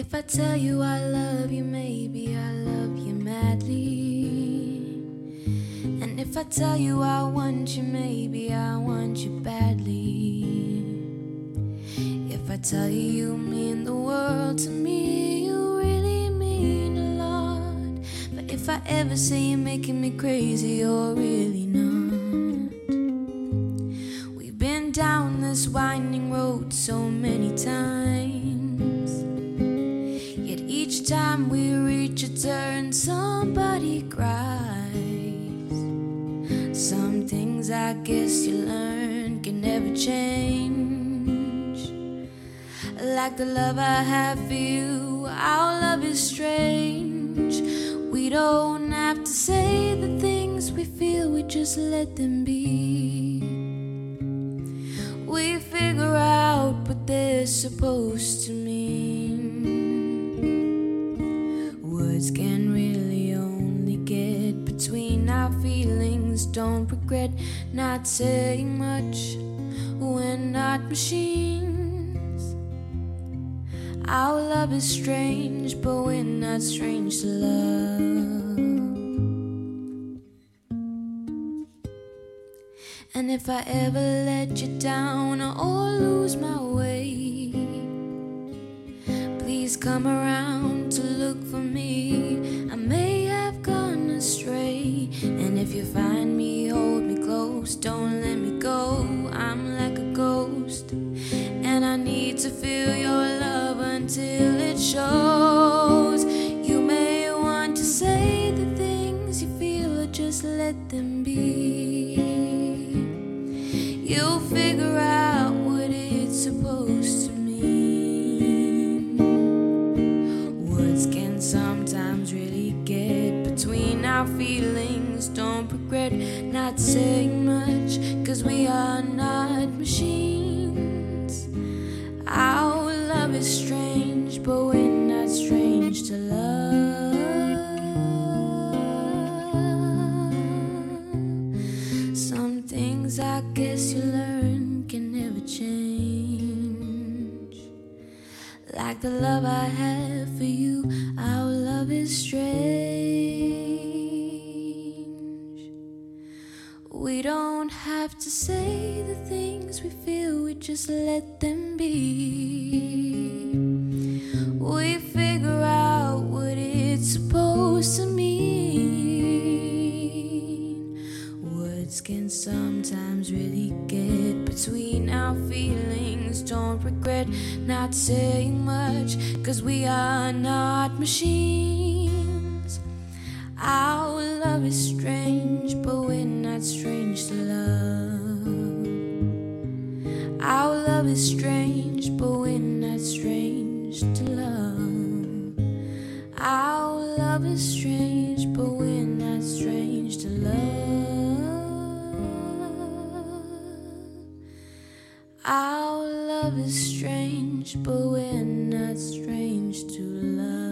If I tell you I love you, maybe I love you madly. And if I tell you I want you, maybe I want you badly. If I tell you you mean the world to me, you really mean a lot. But if I ever say you're making me crazy, you're really not. We've been down this winding road so many times. Time we reach a turn, somebody cries. Some things I guess you learn can never change. Like the love I have for you, our love is strange. We don't have to say the things we feel, we just let them be. We figure out what they're supposed to mean. Don't regret not saying much. We're not machines. Our love is strange, but we're not strange to love. And if I ever let you down or lose my way, please come around to look for me. I may have gone astray. And if you find feel your love until it shows. You may want to say the things you feel, or just let them be. You'll figure out what it's supposed to mean. Words can sometimes really get between our feelings. Don't regret not saying strange to love. Some things I guess you learn can never change. Like the love I have for you, our love is strange. We don't have to say the things we feel, we just let them be. Can sometimes really get between our feelings. Don't regret not saying much, cause we are not machines. Our love is strange, but we're not strange to love. Our love is strange, but we're not strange Our love is strange, but we're not strange to love.